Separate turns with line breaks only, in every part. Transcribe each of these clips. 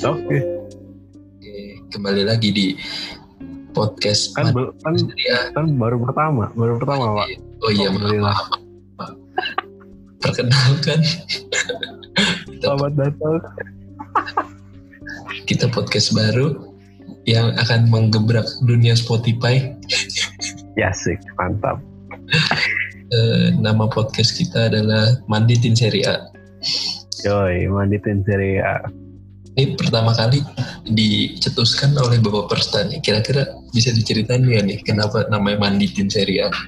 Oke.
Oke, kembali lagi di podcast
Kan, bel- kan,
ya.
kan baru pertama, baru pertama pak.
Oh iya, maaf. Perkenalkan,
Selamat datang.
kita podcast baru yang akan menggebrak dunia Spotify.
Ya sih, mantap.
Eh, nama podcast kita adalah Manditin Seri A.
Yoi, manditin seri A.
Ini pertama kali dicetuskan oleh Bapak Perstan. nih. Kira-kira bisa diceritain ya nih kenapa namanya Manditin Seri A?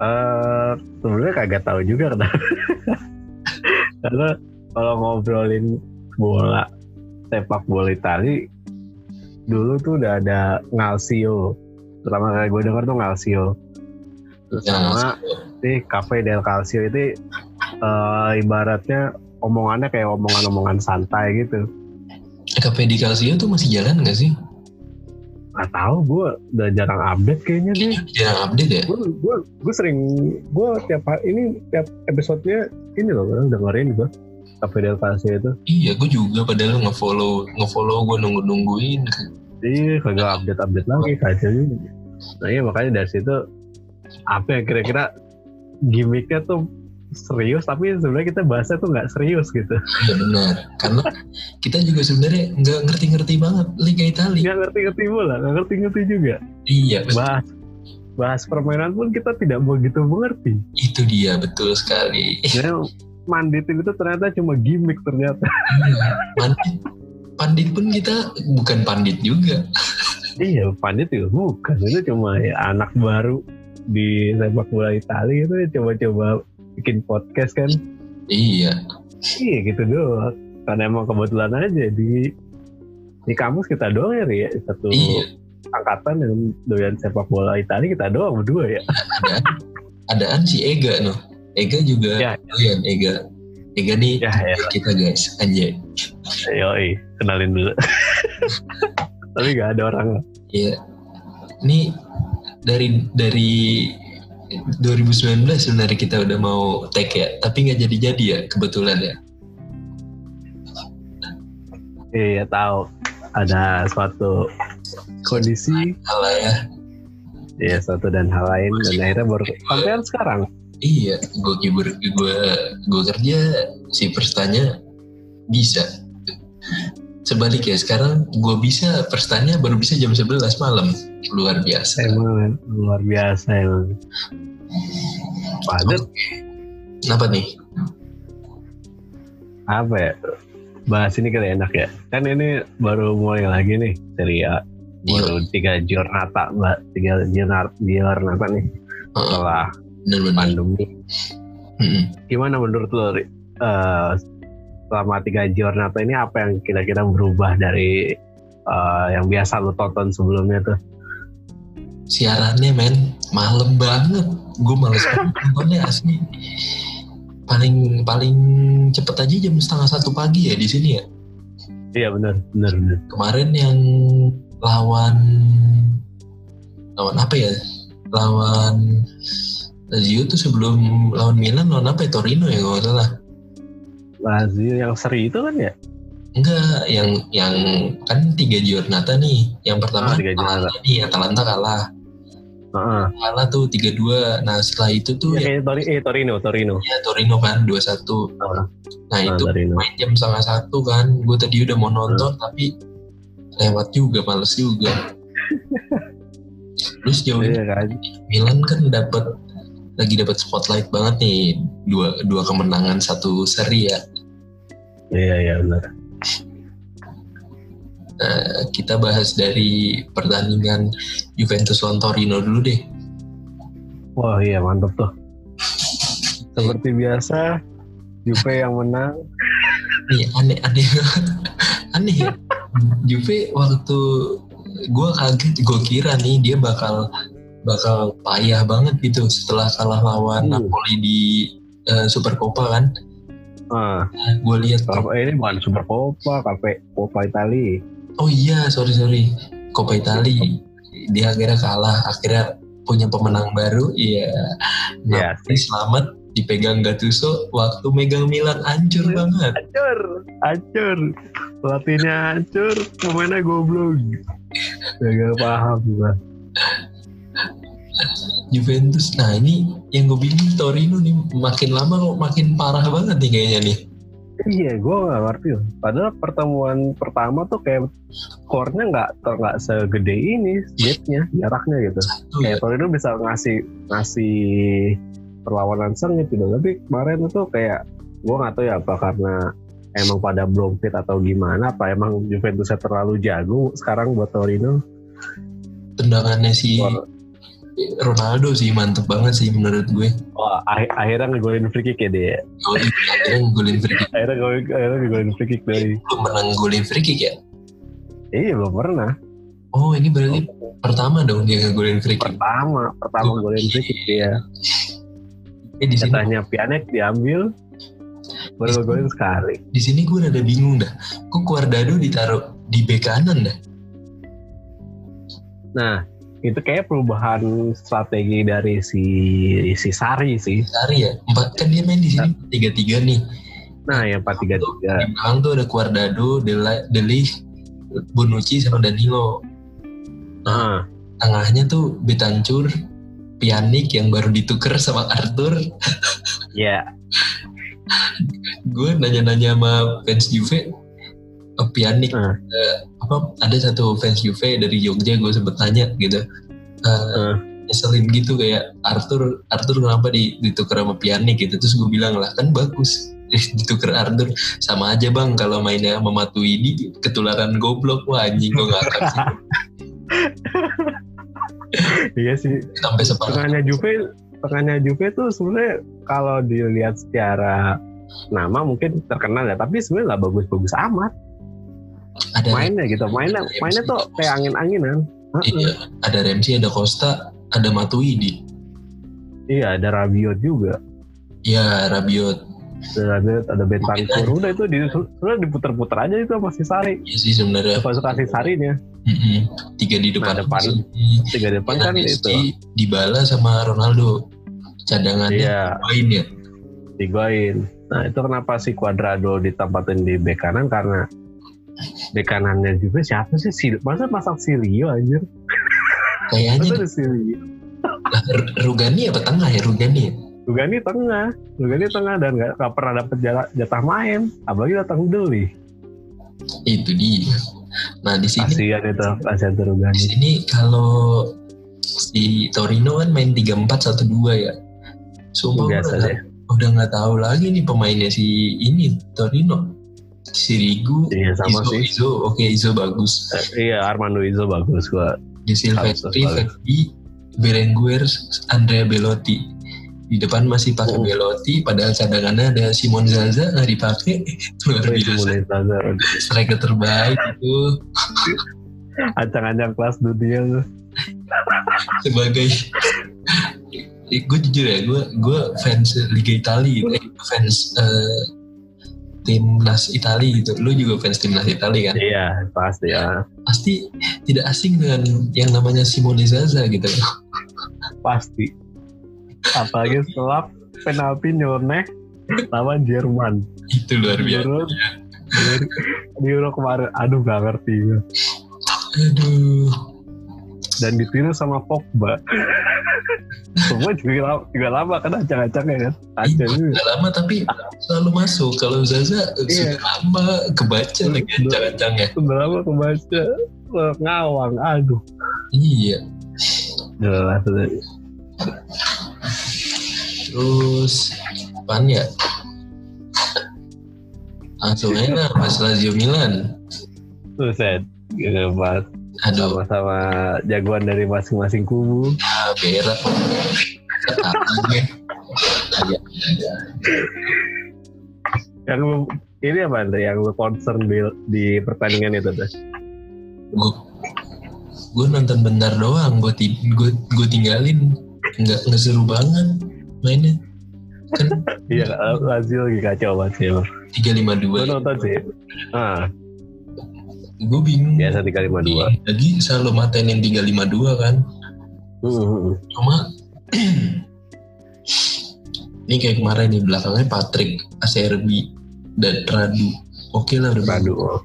Eh, sebenarnya kagak tahu juga kenapa. Karena kalau ngobrolin bola sepak bola Itali dulu tuh udah ada Ngalsio. Pertama kali gue denger tuh Ngalsio. Terus sama di Cafe del Calcio itu eh, ibaratnya omongannya kayak omongan-omongan santai gitu.
Cafe di Calcio tuh masih jalan nggak sih?
Gak tahu gue udah jarang update kayaknya dia.
Jarang update ya?
Gue gue gue sering gue tiap hari ini tiap episodenya ini loh gue dengerin gue Cafe del Calcio itu.
Iya, gue juga padahal ngefollow ngefollow gue nunggu nungguin.
Iya kagak update update lagi kacau. Nah iya makanya dari situ apa yang kira-kira gimmicknya tuh serius tapi sebenarnya kita bahasnya tuh nggak serius gitu.
Iya benar. Karena kita juga sebenarnya nggak ngerti-ngerti banget Liga Italia.
Nggak ngerti-ngerti bola, nggak ngerti-ngerti juga.
Iya, betul.
Bahas bahas permainan pun kita tidak begitu mengerti.
itu dia betul sekali.
Jadi manditin itu ternyata cuma gimmick ternyata.
Pandit, pandit pun kita bukan pandit juga.
iya, pandit juga bukan. Itu cuma ya, anak baru di sepak bola Italia itu ya coba-coba bikin podcast kan.
Iya,
Iya gitu doang. Karena emang kebetulan aja di di kampus kita doang ya, Ri, ya satu
iya.
angkatan yang doyan sepak bola Italia kita doang berdua ya.
Adaan, adaan si Ega no. Ega juga
Ya.
doyan Ega. Ega nih
Ya, ya.
kita guys, anjay.
Yoi, kenalin dulu. Tapi gak ada orang.
Iya. Ini dari dari 2019 sebenarnya kita udah mau tag ya, tapi nggak jadi-jadi ya kebetulan ya.
Iya tahu ada suatu kondisi
Salah ya.
ya satu dan hal lain dan akhirnya baru sampai sekarang.
Iya, gue kibur gue gue kerja si perstanya bisa. Sebaliknya sekarang gue bisa perstanya baru bisa jam 11 malam. Luar biasa.
Emang luar biasa emang. Padat
Kenapa nih?
apa ya? Bahas ini kali enak ya. Kan ini baru mulai lagi nih seri A. Baru tiga giornata, mbak. Tiga giornata, giornata nih setelah
Bener-bener.
pandemi.
Mm-mm.
Gimana menurut lo? Eh, selama tiga giornata ini apa yang kira-kira berubah dari eh, yang biasa lo tonton sebelumnya tuh?
Siarannya men malam banget. Gue males banget nontonnya asli. Paling paling cepet aja jam setengah satu pagi ya di sini ya.
Iya benar, benar, benar.
kemarin yang lawan lawan apa ya lawan Lazio tuh sebelum lawan Milan lawan apa ya Torino ya kalau salah
Lazio yang seri itu kan ya?
enggak yang yang kan tiga giornata nih yang pertama
tiga
Atalanta nih Atalanta kalah Kalah tuh tiga dua nah setelah itu tuh
Ya,
ya,
kayak Tori, eh, Torino, Torino.
ya Torino kan dua satu
Ah,
nah
ah,
itu
Torino.
main jam setengah satu kan gue tadi udah mau nonton tapi lewat juga males juga terus jauh
Iya kan?
Milan kan dapat lagi dapat spotlight banget nih dua dua kemenangan satu seri ya.
Iya, iya benar.
Nah, kita bahas dari pertandingan Juventus lawan Torino dulu deh.
Wah iya mantap tuh. Seperti biasa, Juve yang menang.
Nih aneh aneh aneh ya. Juve waktu gue kaget gue kira nih dia bakal bakal payah banget gitu setelah kalah lawan
Hmm.
Napoli di eh, Super Copa kan.
Ah,
Nah, gue lihat
ini bukan Super Copa, Cafe Copa Italia.
Oh iya, sorry sorry. Coppa Italia. Dia akhirnya kalah, akhirnya punya pemenang baru. Iya.
Iya,
Napoli selamat dipegang Gattuso waktu megang Milan hancur banget
Hancur, hancur. Pelatihnya hancur, pemainnya goblok. Gak paham gua.
Juventus nah ini yang gue bingung Torino nih makin lama kok makin parah banget nih kayaknya nih
Iya, gue gak ngerti loh. Padahal pertemuan pertama tuh kayak skornya nggak nggak segede ini, gapnya, jaraknya gitu.
Ya,
Kayak Torino bisa ngasih ngasih perlawanan sengit gitu. Tapi kemarin tuh kayak gue nggak tahu ya apa karena emang pada belum fit atau gimana. Apa emang Juventusnya terlalu jago sekarang buat Torino?
tendangannya si
Wah,
Ronaldo sih mantep banget sih menurut gue
wah, akhir- akhirnya ngegolin free kick ya dia.
oh, iya, akhirnya ngegolin free kick
Akhirnya ngegolin, akhirnya ngegolin free kick dari.
belum pernah ngegolin free kick ya
Iya belum pernah.
oh ini berarti pertama dong dia ngegolin free kick
Pertama, pertama golin free kick dia.
eh di sini
Jatahnya Pianek diambil, baru ngegolin sekali.
di sini gue rada bingung dah kok Guardado ditaruh di bek kanan dah
Nah, itu kayak perubahan strategi dari si si Sari sih.
Sari ya empat kan dia main di sini tiga tiga nih
Nah, yang 433.
di belakang tuh ada Guardado, Delik, Bonucci sama Danilo
Nah,
tengahnya tuh Betancur Pianik yang baru ditukar sama Arthur
ya.
gue nanya-nanya sama fans Juve Pianik.
Hmm.
eh, apa ada satu fans Juve dari Jogja gue sempet tanya gitu. Eh,
Hmm.
nyeselin gitu kayak Arthur Arthur kenapa di, ditukar sama Pianik? gitu. Terus gue bilang lah kan bagus. Ditukar Arthur sama aja bang kalau mainnya sama Matuidi ketularan goblok. Wah anjing gue ngakak sih.
Iya sih.
sampai separah
Tengahnya Juve, tengahnya Juve tuh sebenarnya kalau dilihat secara nama mungkin terkenal ya, tapi sebenarnya nggak bagus-bagus amat
ada
mainnya gitu. Mainnya mainnya tuh kayak angin-anginan. Heeh.
Iya, ada Ramsey, ada Costa, ada Matuidi.
Iya, ada Rabiot juga.
Ya, Rabiot.
Ada Rabiot, ada Bentancur. Udah itu di, sudah diputer-puter aja itu sama si Sari.
Iya sih sebenarnya.
Masuk kasih Sarinya.
Mm-mm. Tiga di depan.
Nah, depan. Tiga depan kan
Fernandesi,
itu.
Dybala sama Ronaldo. Cadangannya
Iya,
main ya.
Higuain. Nah itu kenapa si Cuadrado ditempatin di bek kanan karena bek kanannya juga siapa sih? Si, masa pasang Silio anjir?
Kayaknya
Masa ada Silio?
Rugani apa tengah ya Rugani ya?
Lugani tengah, Lugani tengah dan nggak nggak pernah dapet jala- jatah main, apalagi datang beli.
Itu dia. Nah di sini
Kasihan itu, kasihan tuh
di sini kalau si Torino kan main 3-4-1-2 ya. Sumpah
Biasa
udah, udah nggak tahu lagi nih pemainnya si ini Torino. Sirigu,
Iya sama
Izo,
sih.
Izo, oke Izo bagus.
Eh, iya Armando Izo bagus gua.
Di Silvestri. Verdi, Berenguer, Andrea Belotti. Di depan masih pakai
Oh.
Belotti, padahal cadangannya ada Simon Zaza nggak dipakai. Luar biasa. Striker terbaik itu
Ancang-ancang kelas dunia tuh.
sebagai gue jujur ya gue gue fans Liga Italia eh, fans eh, timnas Italia gitu lu juga fans timnas Italia kan
Iya pasti ya,
pasti tidak asing dengan yang namanya Simone Zaza gitu
pasti. Apalagi setelah penalti nyeleneh lawan Jerman.
itu luar biasa
Euro, di Euro kemarin, aduh gak ngerti gue.
aduh
Dan ditiru sama Pogba. Pogba juga lama, juga lama kan acak-acaknya kan. Acak
Iya,
juga.
Lama tapi selalu masuk kalau Zaza
Iya.
sudah lama kebaca lagi
Udah.
ancang-ancangnya
Udah lama kebaca. Ngawang, aduh.
iya
Jelas.
terus apaan ya langsung lah Mas Lazio Milan
Buset. Mas.
Aduh
Sama-sama jagoan dari masing-masing kubu.
berak Katanya.
Yang lu, ini apa Andre? Yang lu concern di, di pertandingan itu tuh?
gue gue nonton bentar doang gue gue gue tinggalin nggak nggak seru banget mainnya kan
Iya, Lazio lagi kacau banget sih.
tiga lima
Gue
dua
nonton sih. Ah,
gue bingung
biasa 352.
lagi selalu matenin tiga lima dua kan
hmm.
cuma Ini kayak kemarin nih belakangnya Patrick, Acerbi, dan Radu. Oke lah udah bagus.
Aduh.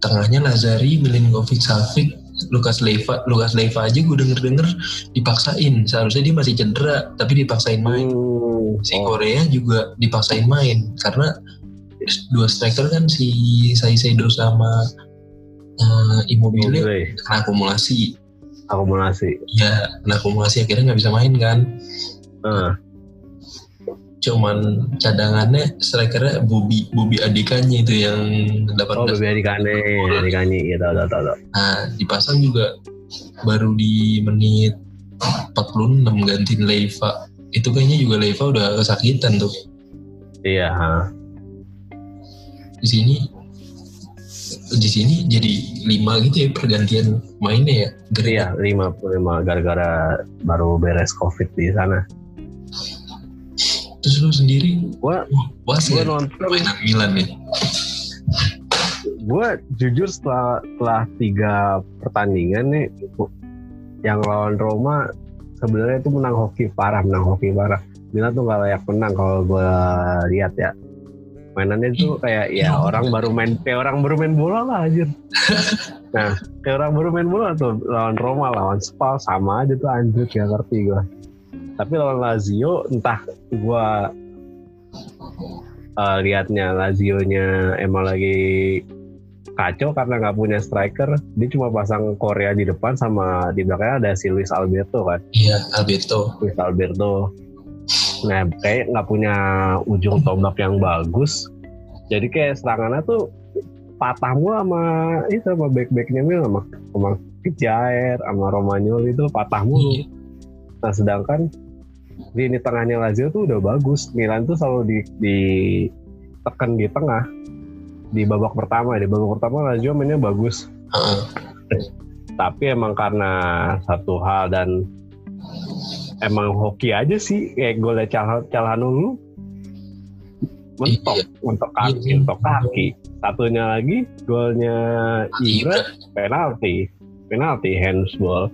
Tengahnya Lazari, Milinkovic, Savic, Lukas Leiva, Lukas Leiva aja gue denger-denger dipaksain. Seharusnya dia masih cedera, tapi dipaksain main.
Hmm.
Si
Oh,
Korea juga dipaksain main karena dua striker kan si Saisedo sama uh, Immobile
Immobile.
kena akumulasi.
akumulasi.
Ya, kena akumulasi akhirnya nggak bisa main kan.
Eh,
Cuman cadangannya strikernya Bobi Bobi adikannya itu yang 18
oh, Bebe Adikane, Adikane, ya tahu tahu tahu.
Nah, dipasang juga baru di menit 46 gantiin Leiva. Itu kayaknya juga Leiva udah kesakitan tuh.
Iya, ha.
Di sini di sini jadi lima gitu ya pergantian mainnya ya. Gara-
Iya, 55 gara-gara baru beres Covid di sana.
Terus lu sendiri
Gua
puas
gua
ya
nonton
mainan Milan ya?
gue jujur setelah setelah tiga pertandingan nih yang lawan Roma sebenarnya itu menang hoki parah menang hoki parah Milan tuh gak layak menang kalau gue lihat ya mainannya tuh kayak ya
Iya.
orang baru main kayak orang baru main bola lah anjir. Nah kayak orang baru main bola tuh lawan Roma lawan Spal sama aja tuh anjir gak ngerti gue tapi lawan Lazio entah gue eh, liatnya Lazio-nya emang lagi kacau karena nggak punya striker. Dia cuma pasang Korea di depan sama di belakangnya ada si Luis Alberto kan?
Iya, Alberto.
Luis Alberto nah kayak nggak punya ujung tombak yang bagus. Jadi kayak serangannya tuh patah mulu sama itu sama back backnya Mil sama sama Kejair sama Romagnoli itu patah mulu.
Iya.
nah sedangkan di ini tengahnya Lazio tuh udah bagus. Milan tuh selalu di, di tekan di tengah di babak pertama. Di babak pertama Lazio mainnya bagus. Tapi emang karena satu hal dan emang hoki aja sih kayak golnya Cal Calhanoglu mentok
Iya.
mentok kaki
Iya.
mentok kaki satunya lagi golnya Ibra penalti penalti handsball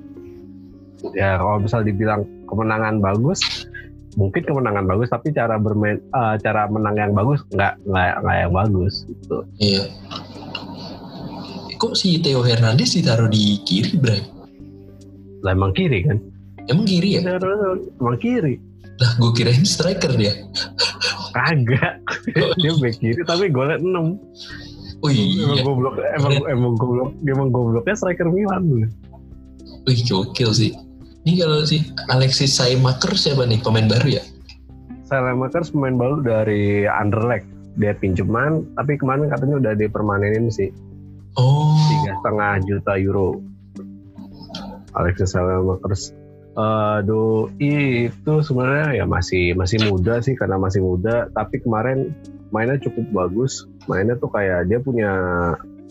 ya kalau misal dibilang kemenangan bagus mungkin kemenangan bagus tapi cara bermain eh, cara menang yang bagus nggak nggak nggak yang bagus gitu
Iya. Kok si Theo Hernandez ditaruh di kiri, Bray?
lah emang kiri kan
Emang kiri ya?
emang kiri
Lah, gue kirain striker dia.
kagak dia back kiri tapi golnya 6
Oh
emang
iya.
goblok emang emang goblok emang gobloknya striker Milan
Wih, gokil sih. Ini kalau si Alexis Saimaker siapa nih? Pemain baru ya?
Selemakers pemain baru dari Anderlecht dia pinjaman tapi kemarin katanya udah dipermanenin sih
Oh,
tiga setengah juta euro Alexis Selemakers Aduh, itu sebenarnya ya masih masih muda sih karena masih muda. Tapi kemarin mainnya cukup bagus. Mainnya tuh kayak dia punya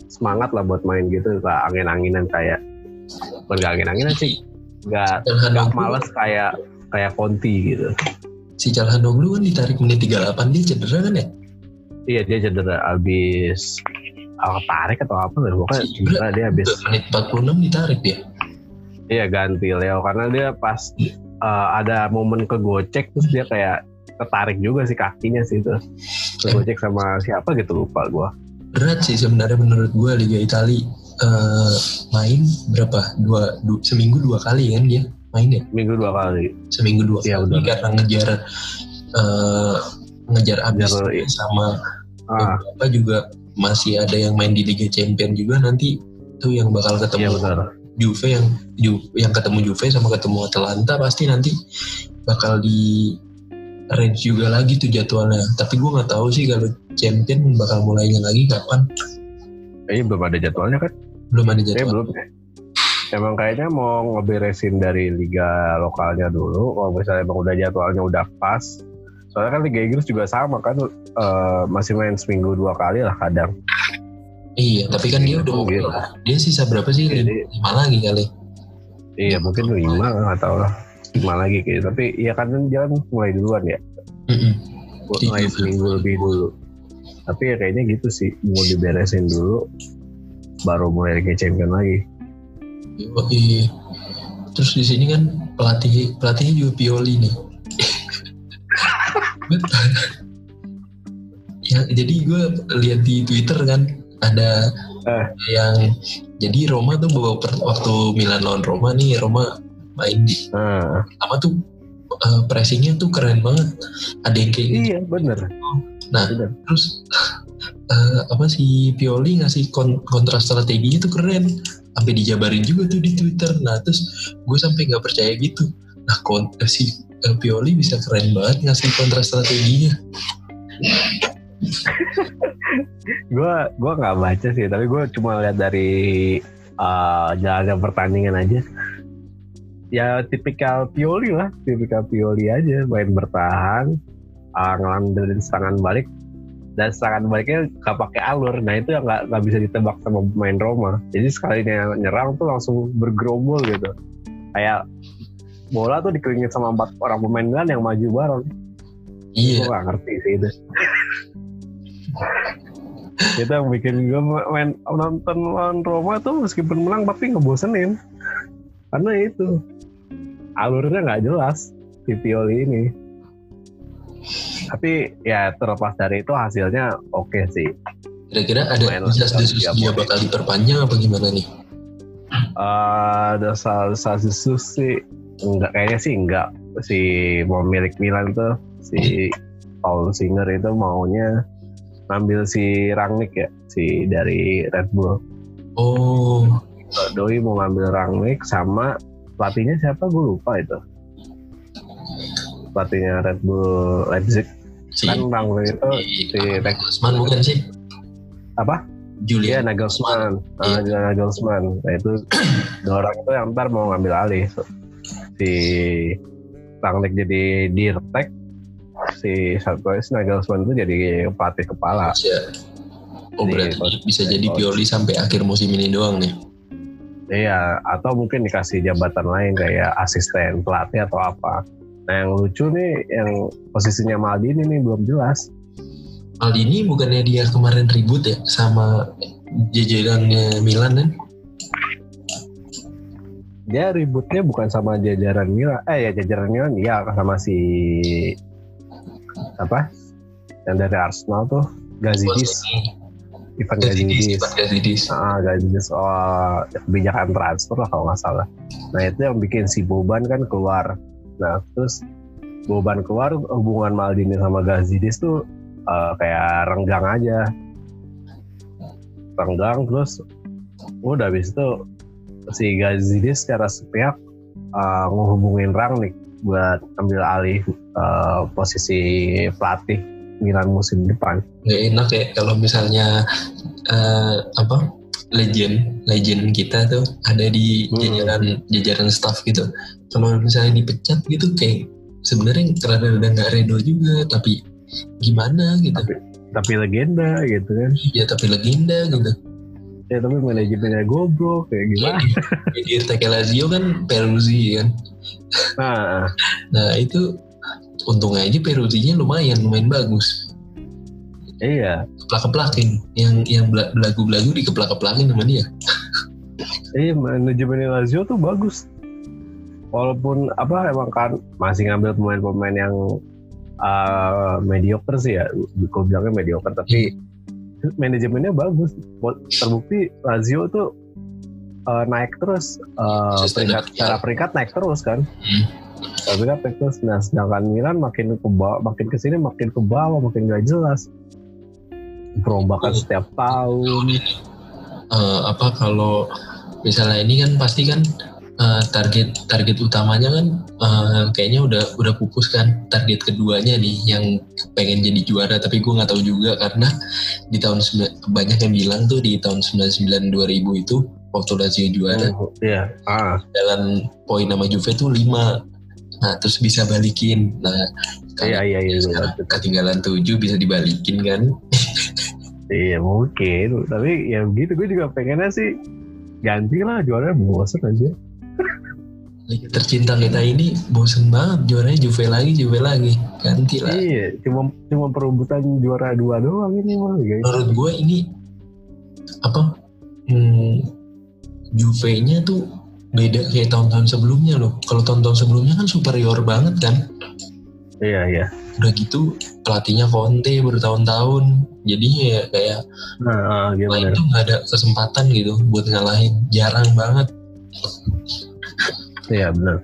semangat lah buat main gitu, gak angin-anginan kayak bukan gak angin-anginan sih, gak gak
Calhanoglu,
malas kayak kayak Conti gitu.
si Calhanoglu kan ditarik menit 38 dia cedera kan ya?
Iya dia cedera abis ah, tarik atau apa lah pokoknya cedera dia abis
Menit 46 ditarik dia.
Iya ganti Leo. Karena dia pas eh, ada momen kegocek terus dia kayak ketarik juga sih kakinya sih itu kegocek sama siapa gitu lupa gua.
Berat sih sebenarnya menurut gue Liga Italia eh, main berapa? Dua, du- seminggu dua kali kan dia main ya?
minggu dua kali.
Seminggu dua
Iya,
kali
benar.
karena ngejar eh, ngejar abis
Ngejar,
sama
ah.
beberapa juga. Masih ada yang main di Liga Champion juga nanti itu yang bakal
iya
ketemu
benar
Juve yang Ju- yang ketemu Juve sama ketemu Atalanta pasti nanti bakal di range juga lagi tuh jadwalnya. Tapi gue nggak tahu sih kalau Champion bakal mulainya lagi kapan.
kayaknya belum ada jadwalnya kan
Belum ada jadwal.
belum ya. Emang kayaknya mau ngeberesin dari liga lokalnya dulu. Kalau misalnya emang udah jadwalnya udah pas. Soalnya kan Liga Inggris juga sama kan eh, masih main seminggu dua kali lah kadang.
Iya, tapi kan dia udah mau
Gitu.
kelar. Dia sisa berapa sih?
Jadi-
Lima, lagi kali.
Iya mungkin lima nggak tahu lah. Lima lagi gitu. Tapi ya kan dia kan mulai duluan ya.
Mm-mm.
Mulai
Iya.
seminggu lebih dulu. Tapi ya kayaknya gitu sih. Mau diberesin dulu. Baru mulai Champion lagi.
Yoi. Terus di sini kan pelatih pelatihnya juga Pioli nih. ya jadi gue lihat di Twitter kan ada
Eh.
yang jadi Roma tuh bawa per- waktu Milan lawan Roma nih Roma main di
Nah,
sama tuh eh, pressingnya tuh keren banget ada yang kayak gitu
iya bener.
Nah,
Bener.
terus eh, apa sih Pioli ngasih kon kontra strateginya tuh keren sampai dijabarin juga tuh di Twitter nah terus gue sampai nggak percaya gitu nah kon eh, si eh, Pioli bisa keren banget ngasih kontra strateginya
gue gua nggak baca sih tapi gue cuma lihat dari uh, jalannya pertandingan aja. Ya tipikal Pioli lah tipikal Pioli aja main bertahan uh, ngelandarin serangan balik. Dan serangan baliknya gak pakai alur nah itu yang nggak nggak bisa ditebak sama pemain Roma. Jadi sekalinya nyerang tuh langsung bergerombol gitu. Kayak bola tuh dikelilingin sama empat orang pemain Milan yang maju bareng.
Iya.
gue gak ngerti sih itu yang bikin gue main nonton lawan Roma tuh meskipun menang tapi ngebosenin. Karena itu alurnya nggak jelas di Pioli ini. Tapi ya terlepas dari itu hasilnya oke sih.
Kira-kira ada desas desus dia bakal diperpanjang apa gimana nih?
Eh, ada salah satu sih. Enggak kayaknya sih enggak. Si pemilik Milan tuh si Paul Singer itu maunya ngambil si Rangnick ya si dari Red Bull.
Oh.
Doi mau ngambil Rangnick sama pelatihnya siapa? Gue lupa itu. Pelatihnya Red Bull Leipzig.
Si
kan Rangnick itu
si
si
Nagelsmann bukan sih?
Apa? Iya
Julian
Nagelsmann,
Iya.
Ah, Julian Nagelsmann. Nah itu dua orang itu yang ntar mau ngambil alih. Si Rangnick jadi dirtek, si satu si Nagelsmann itu jadi pelatih kepala.
bisa oh berarti bisa jadi. Pioli sampai akhir musim ini doang nih
Iya, atau mungkin dikasih jabatan lain kayak asisten pelatih atau apa. Nah yang lucu nih, yang posisinya Maldini nih belum jelas.
Maldini bukannya dia kemarin ribut ya sama jajarannya Milan kan?
Dia ributnya bukan sama jajaran Milan, eh ya jajaran Milan, iya sama si apa? Yang dari Arsenal tuh Gazidis, Ivan
Gazidis,
Gazidis.
Ivan Gazidis.
Ah, Gazidis soal kebijakan transfer lah kalau nggak salah. Nah itu yang bikin si Boban kan keluar. Nah terus Boban keluar hubungan Maldini sama Gazidis tuh eh, kayak renggang aja. Renggang terus udah habis itu si Gazidis secara sepihak eh, ngehubungin Rangnick buat ambil alih eh, posisi pelatih Milan musim depan.
Nggak enak ya kalau misalnya eh, apa legend legend kita tuh ada di
Hmm.
jajaran jajaran staff gitu. Kalau misalnya dipecat gitu kayak sebenarnya rada-rada nggak redo juga tapi gimana gitu
Tapi tapi legenda gitu kan.
ya tapi legenda gitu
Ya tapi manajemennya goblok kayak gimana?
di Irteke Lazio kan Peruzzi kan?
Nah,
nah itu untungnya aja Peruzzinya lumayan lumayan bagus.
Iya,
keplak-keplakin yang yang bela- belagu-belagu dikeplak-keplakin sama dia.
Iya manajemen Lazio tuh bagus. Walaupun apa emang kan masih ngambil pemain-pemain yang uh, mediocre sih ya, gue bilangnya mediocre tapi manajemennya bagus. Terbukti Lazio tuh uh, naik terus, uh, peringkat secara peringkat naik terus kan.
Hmm.
Peringkat naik terus. Nah sedangkan Milan makin ke bawah, makin ke sini makin ke bawah, makin gak jelas. Perombakan setiap tahun.
Eh, apa kalau misalnya ini kan pasti kan eh, target target utamanya kan eh, kayaknya udah udah pupus kan target keduanya nih yang pengen jadi juara. Tapi gue nggak tahu juga karena di tahun banyak yang bilang tuh di tahun 99 2000 itu waktu Lazio juara.
Hmm, Iya, ah,
jalan poin sama Juve tuh 5 nah terus bisa balikin. Nah
iya iya iya.
sekarang ketinggalan 7 bisa dibalikin kan?
Iya mungkin, tapi ya begitu gue juga pengennya sih ganti lah juara bosen aja.
Liga tercinta kita ini bosen banget juaranya Juve lagi Juve lagi. Ganti lah.
Iya, cuma cuma perebutan juara dua doang ini mah guys.
menurut gue ini apa hmm, Juve-nya tuh beda kayak tahun-tahun sebelumnya loh. Kalau tahun-tahun sebelumnya kan superior banget kan?
Iya iya.
udah gitu pelatihnya Conte bertahun-tahun. Jadi ya kayak
nah,
lain
gimana?
tuh nggak ada kesempatan gitu buat ngalahin. Jarang banget
Iya benar.